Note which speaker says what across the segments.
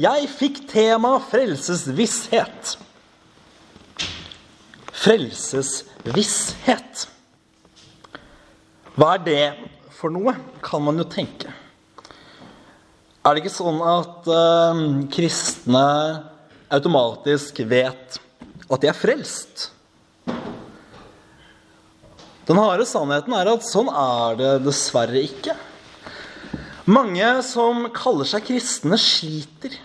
Speaker 1: Jeg fikk tema frelsesvisshet. Frelsesvisshet. Hva er det for noe, kan man jo tenke. Er det ikke sånn at uh, kristne automatisk vet at de er frelst? Den harde sannheten er at sånn er det dessverre ikke. Mange som kaller seg kristne, sliter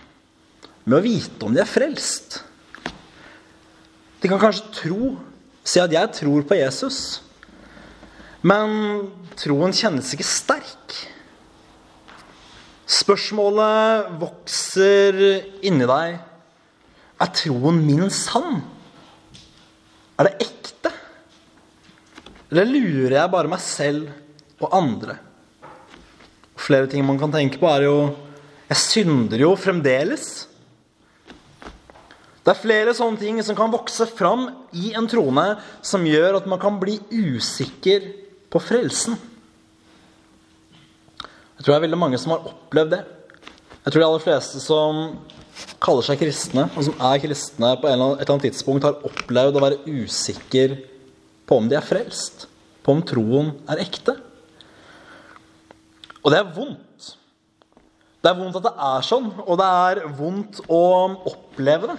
Speaker 1: med å vite om de er frelst. De kan kanskje tro, si at 'jeg tror på Jesus', men troen kjennes ikke sterk. Spørsmålet vokser inni deg. Er troen min sann? Er det ekte? Eller lurer jeg bare meg selv og andre? Flere ting man kan tenke på, er jo Jeg synder jo fremdeles. Det er flere sånne ting som kan vokse fram i en trone, som gjør at man kan bli usikker på frelsen. Jeg tror det er veldig mange som har opplevd det. Jeg tror de aller fleste som kaller seg kristne, og som er kristne på et eller annet tidspunkt, har opplevd å være usikker på om de er frelst. På om troen er ekte. Og det er vondt. Det er vondt at det er sånn, og det er vondt å oppleve det.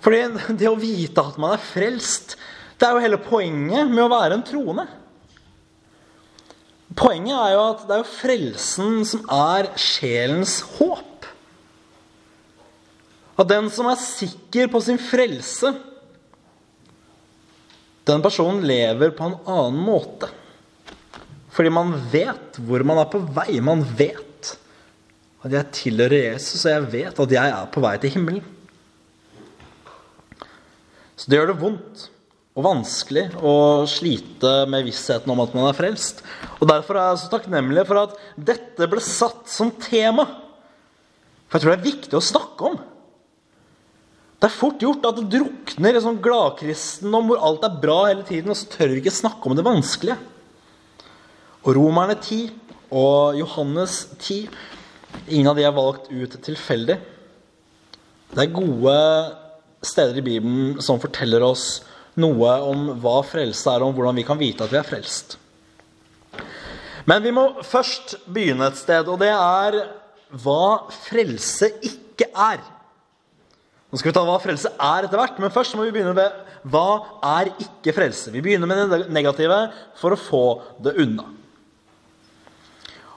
Speaker 1: Fordi det å vite at man er frelst, det er jo hele poenget med å være en troende. Poenget er jo at det er jo frelsen som er sjelens håp. At den som er sikker på sin frelse, den personen lever på en annen måte. Fordi man vet hvor man er på vei. Man vet at jeg tilhører Jesus, og jeg vet at jeg er på vei til himmelen. Så det gjør det vondt og vanskelig å slite med vissheten om at man er frelst. Og Derfor er jeg så takknemlig for at dette ble satt som tema. For jeg tror det er viktig å snakke om. Det er fort gjort at det drukner i sånn gladkristendom hvor alt er bra hele tiden, og så tør vi ikke snakke om det vanskelige. Og Romerne 10 og Johannes 10 Ingen av de er valgt ut tilfeldig. Det er gode steder i Bibelen som forteller oss noe om hva frelse er, og om hvordan vi kan vite at vi er frelst. Men vi må først begynne et sted, og det er hva frelse ikke er. Nå skal vi ta hva frelse er etter hvert, men først må vi begynne med hva er ikke frelse. Vi begynner med det negative for å få det unna.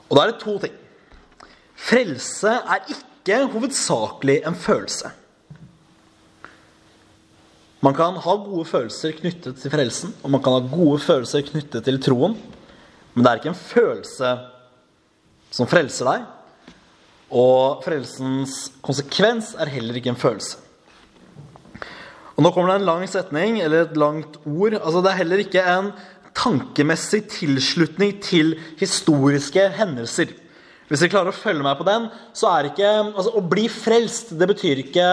Speaker 1: Og da er det to ting. Frelse er ikke hovedsakelig en følelse. Man kan ha gode følelser knyttet til frelsen, og man kan ha gode følelser knyttet til troen. Men det er ikke en følelse som frelser deg. Og frelsens konsekvens er heller ikke en følelse. Og Nå kommer det en lang setning, eller et langt ord. Altså Det er heller ikke en tankemessig tilslutning til historiske hendelser. Hvis dere klarer å følge meg på den, så er ikke altså Å bli frelst, det betyr ikke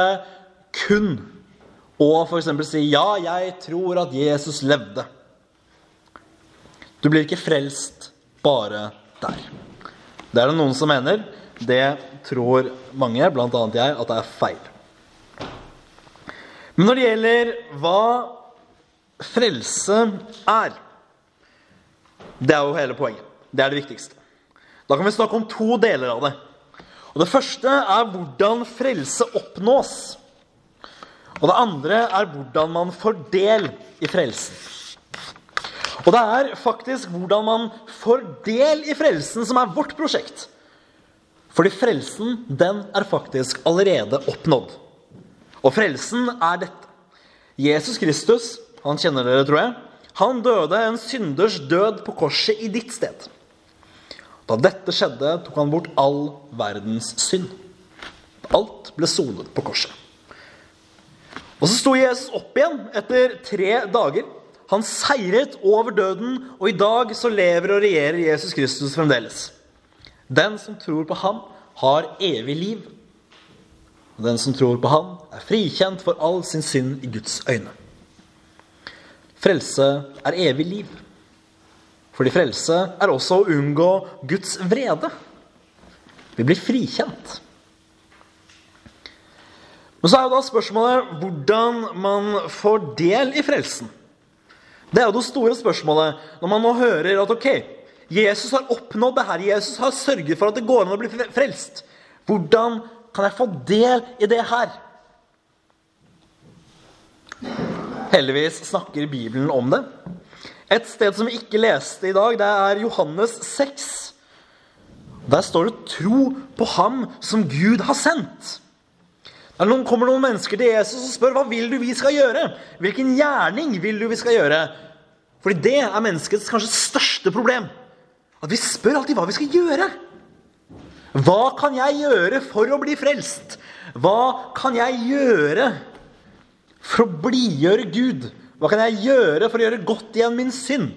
Speaker 1: kun å f.eks. si 'Ja, jeg tror at Jesus levde'. Du blir ikke frelst bare der. Det er det noen som mener. Det tror mange, bl.a. jeg, at det er feil. Men når det gjelder hva frelse er Det er jo hele poenget. Det er det viktigste. Da kan vi snakke om to deler av det. Og Det første er hvordan frelse oppnås. Og det andre er hvordan man får del i frelsen. Og det er faktisk hvordan man får del i frelsen, som er vårt prosjekt. Fordi frelsen, den er faktisk allerede oppnådd. Og frelsen er dette. Jesus Kristus, han kjenner dere, tror jeg, han døde en synders død på korset i ditt sted. Da dette skjedde, tok han bort all verdens synd. Alt ble sonet på korset. Og så sto Jesus opp igjen etter tre dager. Han seiret over døden, og i dag så lever og regjerer Jesus Kristus fremdeles. Den som tror på ham, har evig liv. Og den som tror på ham, er frikjent for all sin synd i Guds øyne. Frelse er evig liv. Fordi frelse er også å unngå Guds vrede. Vi blir frikjent. Men så er jo da spørsmålet hvordan man får del i frelsen. Det er jo det store spørsmålet når man nå hører at ok, Jesus har oppnådd det her. Jesus har sørget for at det går an å bli frelst. Hvordan kan jeg få del i det her? Heldigvis snakker Bibelen om det. Et sted som vi ikke leste i dag, det er Johannes 6. Der står det 'tro på ham som Gud har sendt'. Der kommer noen mennesker til Jesus og spør hva vil du vi skal gjøre. Hvilken gjerning vil du vi skal gjøre? Fordi det er menneskets kanskje største problem. At vi spør alltid hva vi skal gjøre. Hva kan jeg gjøre for å bli frelst? Hva kan jeg gjøre for å blidgjøre Gud? Hva kan jeg gjøre for å gjøre godt igjen min synd?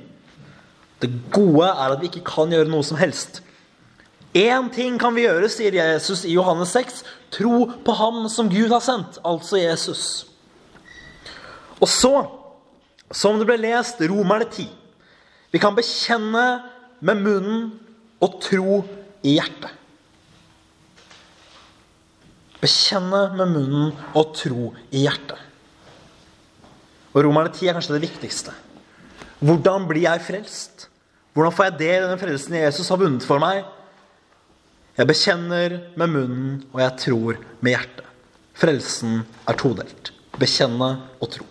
Speaker 1: Det gode er at vi ikke kan gjøre noe som helst. Én ting kan vi gjøre, sier Jesus i Johannes 6. Tro på ham som Gud har sendt, altså Jesus. Og så, som det ble lest, Romerne 10. Vi kan bekjenne med munnen og tro i hjertet. Bekjenne med munnen og tro i hjertet. Og Romerne 10 er kanskje det viktigste. Hvordan blir jeg frelst? Hvordan får jeg del i den frelsen Jesus har vunnet for meg? Jeg bekjenner med munnen, og jeg tror med hjertet. Frelsen er todelt. Bekjenne og tro.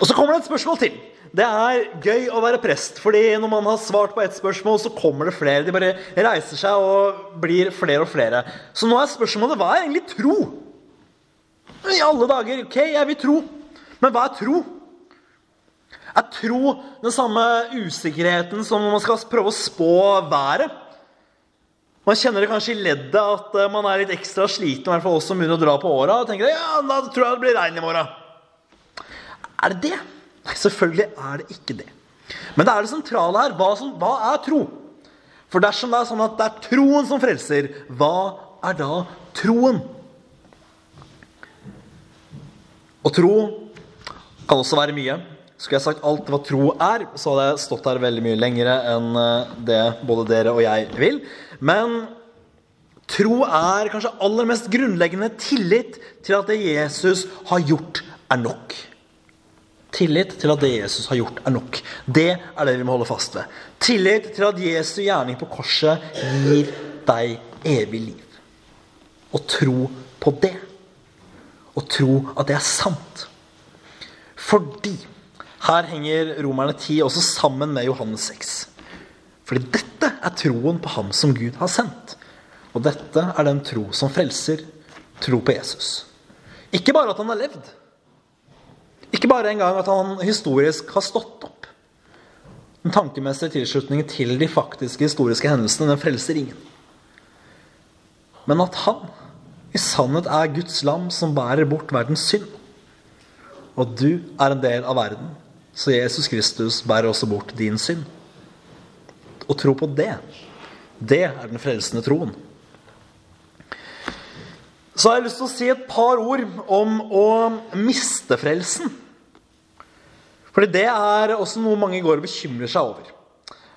Speaker 1: Og Så kommer det et spørsmål til. Det er gøy å være prest, fordi når man har svart på ett spørsmål, så kommer det flere. De bare reiser seg og blir flere og flere. Så nå er spørsmålet hva er egentlig tro? I alle dager. Ok, jeg vil tro. Men hva er tro? Er tro den samme usikkerheten som når man skal prøve å spå været? Man kjenner det kanskje i leddet at eh, man er litt ekstra sliten, i hvert fall oss som å dra på åra, og tenker ja, da tror jeg det blir regn i morgen. Er det det? Nei, selvfølgelig er det ikke det. Men det er det sentrale her. Hva, som, hva er tro? For dersom det er sånn at det er troen som frelser, hva er da troen? Og tro kan også være mye. Skulle jeg sagt alt hva tro er, så hadde jeg stått her veldig mye lengre enn eh, det både dere og jeg vil. Men tro er kanskje aller mest grunnleggende tillit til at det Jesus har gjort, er nok. Tillit til at det Jesus har gjort, er nok. Det er det vi må holde fast ved. Tillit til at Jesu gjerning på korset gir deg evig liv. Og tro på det. Og tro at det er sant. Fordi her henger Romerne 10 også sammen med Johannes 6. Fordi dette er troen på ham som Gud har sendt. Og dette er den tro som frelser. Tro på Jesus. Ikke bare at han har levd. Ikke bare en gang at han historisk har stått opp. Den tankemessige tilslutningen til de faktiske historiske hendelsene den frelser ingen. Men at han i sannhet er Guds lam som bærer bort verdens synd. Og du er en del av verden, så Jesus Kristus bærer også bort din synd og tro på det. Det er den frelsende troen. Så har jeg lyst til å si et par ord om å miste frelsen. Fordi det er også noe mange går og bekymrer seg over.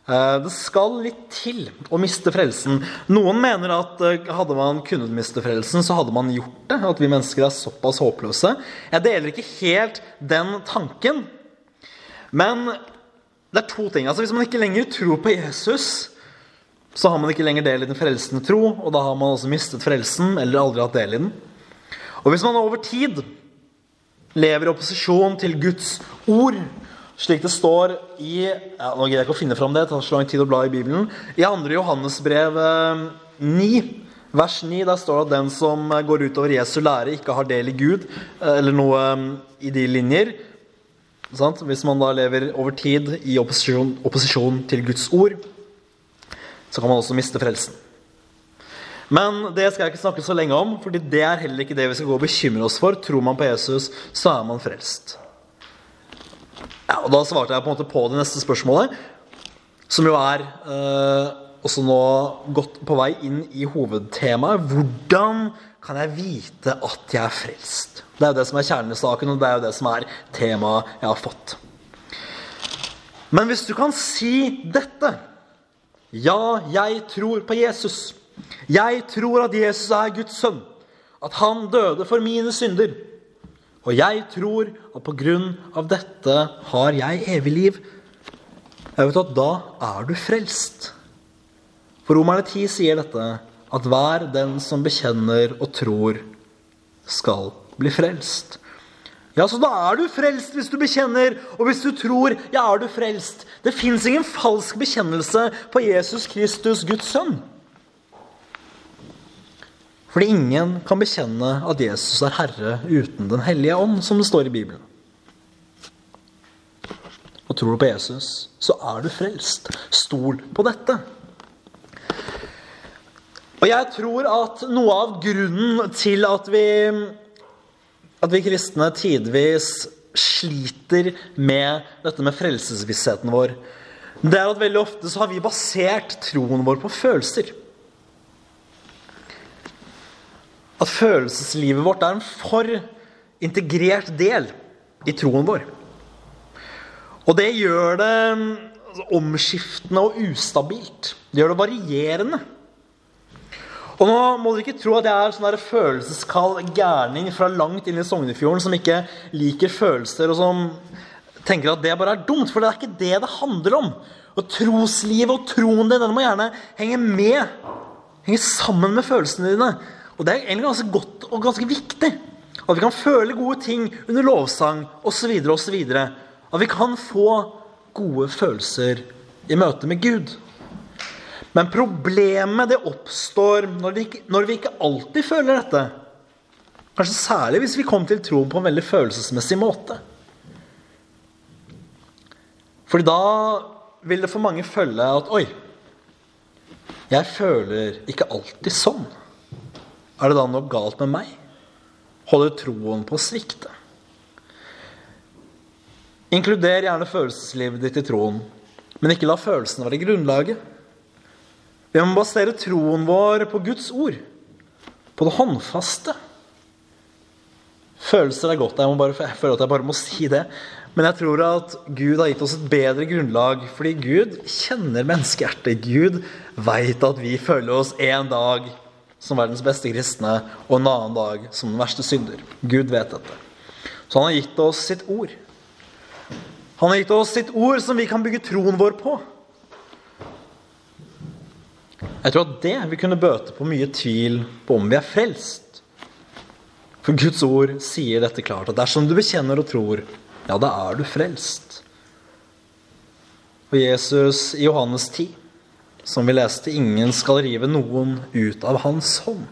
Speaker 1: Eh, det skal litt til å miste frelsen. Noen mener at eh, hadde man kunnet miste frelsen, så hadde man gjort det. At vi mennesker er såpass håpløse. Jeg deler ikke helt den tanken. Men det er to ting. Altså Hvis man ikke lenger tror på Jesus, så har man ikke lenger del i den frelsende tro, og da har man også mistet frelsen eller aldri hatt del i den. Og hvis man over tid lever i opposisjon til Guds ord, slik det står i ja, Nå gidder jeg ikke å finne fram det, det tar så lang tid å bla i Bibelen. I 2. Johannesbrev 9, vers 9, der står det at den som går utover Jesu lære, ikke har del i Gud, eh, eller noe eh, i de linjer. Sant? Hvis man da lever over tid i opposisjon, opposisjon, til Guds ord, så kan man også miste frelsen. Men det skal jeg ikke snakke så lenge om, fordi det er heller ikke det vi skal gå og bekymre oss for. Tror man på Jesus, så er man frelst. Ja, og Da svarte jeg på en måte på det neste spørsmålet, som jo er eh, også nå godt på vei inn i hovedtemaet. Hvordan kan jeg vite at jeg er frelst? Det er jo det som er kjernesaken, og det er jo det som er temaet jeg har fått. Men hvis du kan si dette Ja, jeg tror på Jesus. Jeg tror at Jesus er Guds sønn. at han døde for mine synder. Og jeg tror at på grunn av dette har jeg evig liv. Jeg vet at da er du frelst. For Romerne 10 sier dette, at hver den som bekjenner og tror, skal bli frelst. Ja, så da er du frelst hvis du bekjenner, og hvis du tror, ja, er du frelst. Det fins ingen falsk bekjennelse på Jesus Kristus, Guds sønn. Fordi ingen kan bekjenne at Jesus er Herre uten Den hellige ånd, som det står i Bibelen. Og tror du på Jesus, så er du frelst. Stol på dette. Og jeg tror at noe av grunnen til at vi at vi kristne tidvis sliter med dette med frelsesvissheten vår, det er at veldig ofte så har vi basert troen vår på følelser. At følelseslivet vårt er en for integrert del i troen vår. Og det gjør det altså, omskiftende og ustabilt. Det gjør det varierende. Og nå må dere ikke tro at jeg er sånn følelseskald gærning fra langt inn i Sognefjorden som ikke liker følelser, og som tenker at det bare er dumt. For det er ikke det det handler om. Og Troslivet og troen din den må gjerne henge med. Henge sammen med følelsene dine. Og det er egentlig ganske godt og ganske viktig. At vi kan føle gode ting under lovsang osv. osv. At vi kan få gode følelser i møte med Gud. Men problemet det oppstår når vi, ikke, når vi ikke alltid føler dette. Kanskje særlig hvis vi kom til tro på en veldig følelsesmessig måte. Fordi da vil det for mange følge at Oi, jeg føler ikke alltid sånn. Er det da noe galt med meg? Holder troen på å svikte? Inkluder gjerne følelseslivet ditt i troen, men ikke la følelsene være grunnlaget. Vi må basere troen vår på Guds ord, på det håndfaste. Følelser er godt. Jeg, må bare, jeg føler at jeg bare må si det. Men jeg tror at Gud har gitt oss et bedre grunnlag, fordi Gud kjenner menneskehjertet. Gud veit at vi føler oss en dag som verdens beste kristne, og en annen dag som den verste synder. Gud vet dette. Så han har gitt oss sitt ord. Han har gitt oss sitt ord som vi kan bygge troen vår på. Jeg tror at det vil kunne bøte på mye tvil på om vi er frelst. For Guds ord sier dette klart, at dersom du bekjenner og tror, ja, da er du frelst. Og Jesus i Johannes 10, som vi leste, ingen skal rive noen ut av hans hånd.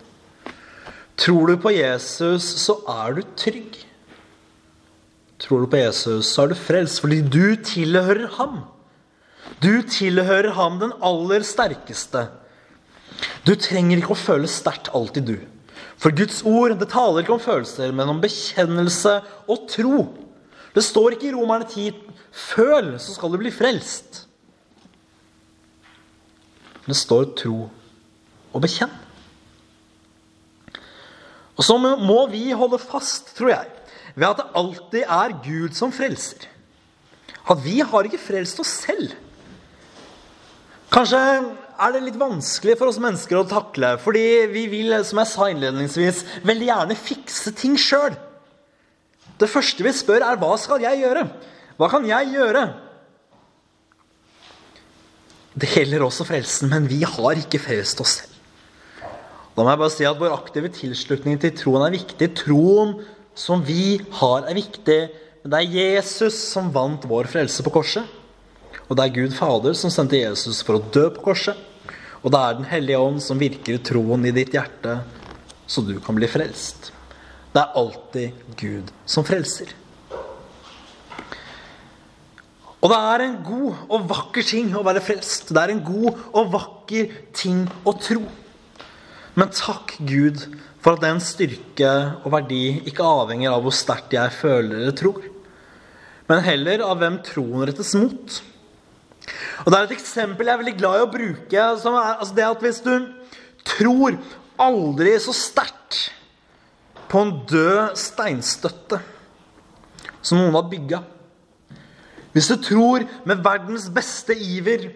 Speaker 1: Tror du på Jesus, så er du trygg. Tror du på Jesus, så er du frelst, fordi du tilhører ham. Du tilhører ham, den aller sterkeste. Du trenger ikke å føle sterkt alltid, du. For Guds ord det taler ikke om følelser, men om bekjennelse og tro. Det står ikke i Romerne 10 føl, så skal du bli frelst. Det står tro og bekjenn. Og så må vi holde fast, tror jeg, ved at det alltid er Gud som frelser. At vi har ikke frelst oss selv. Kanskje er det litt vanskelig for oss mennesker å takle. Fordi vi vil, som jeg sa innledningsvis, veldig gjerne fikse ting sjøl. Det første vi spør, er hva skal jeg gjøre? Hva kan jeg gjøre? Det gjelder også frelsen, men vi har ikke frelst oss selv. Da må jeg bare si at Vår aktive tilslutning til troen er viktig. Troen som vi har, er viktig. Men det er Jesus som vant vår frelse på korset. Og det er Gud Fader som sendte Jesus for å dø på korset. Og det er Den hellige ånd som virker troen i ditt hjerte, så du kan bli frelst. Det er alltid Gud som frelser. Og det er en god og vakker ting å være frelst. Det er en god og vakker ting å tro. Men takk Gud for at den styrke og verdi ikke avhenger av hvor sterkt jeg føler eller tror, men heller av hvem troen rettes mot. Og Det er et eksempel jeg er veldig glad i å bruke. som er altså det at Hvis du tror aldri så sterkt på en død steinstøtte som noen har bygga Hvis du tror med verdens beste iver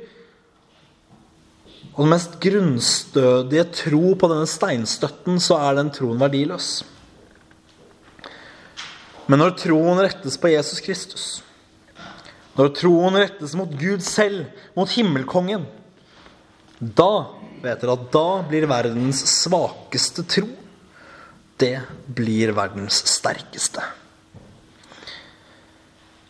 Speaker 1: og den mest grunnstødige tro på denne steinstøtten, så er den troen verdiløs. Men når troen rettes på Jesus Kristus, når troen rettes mot Gud selv, mot himmelkongen, da vet dere at da blir verdens svakeste tro det blir verdens sterkeste.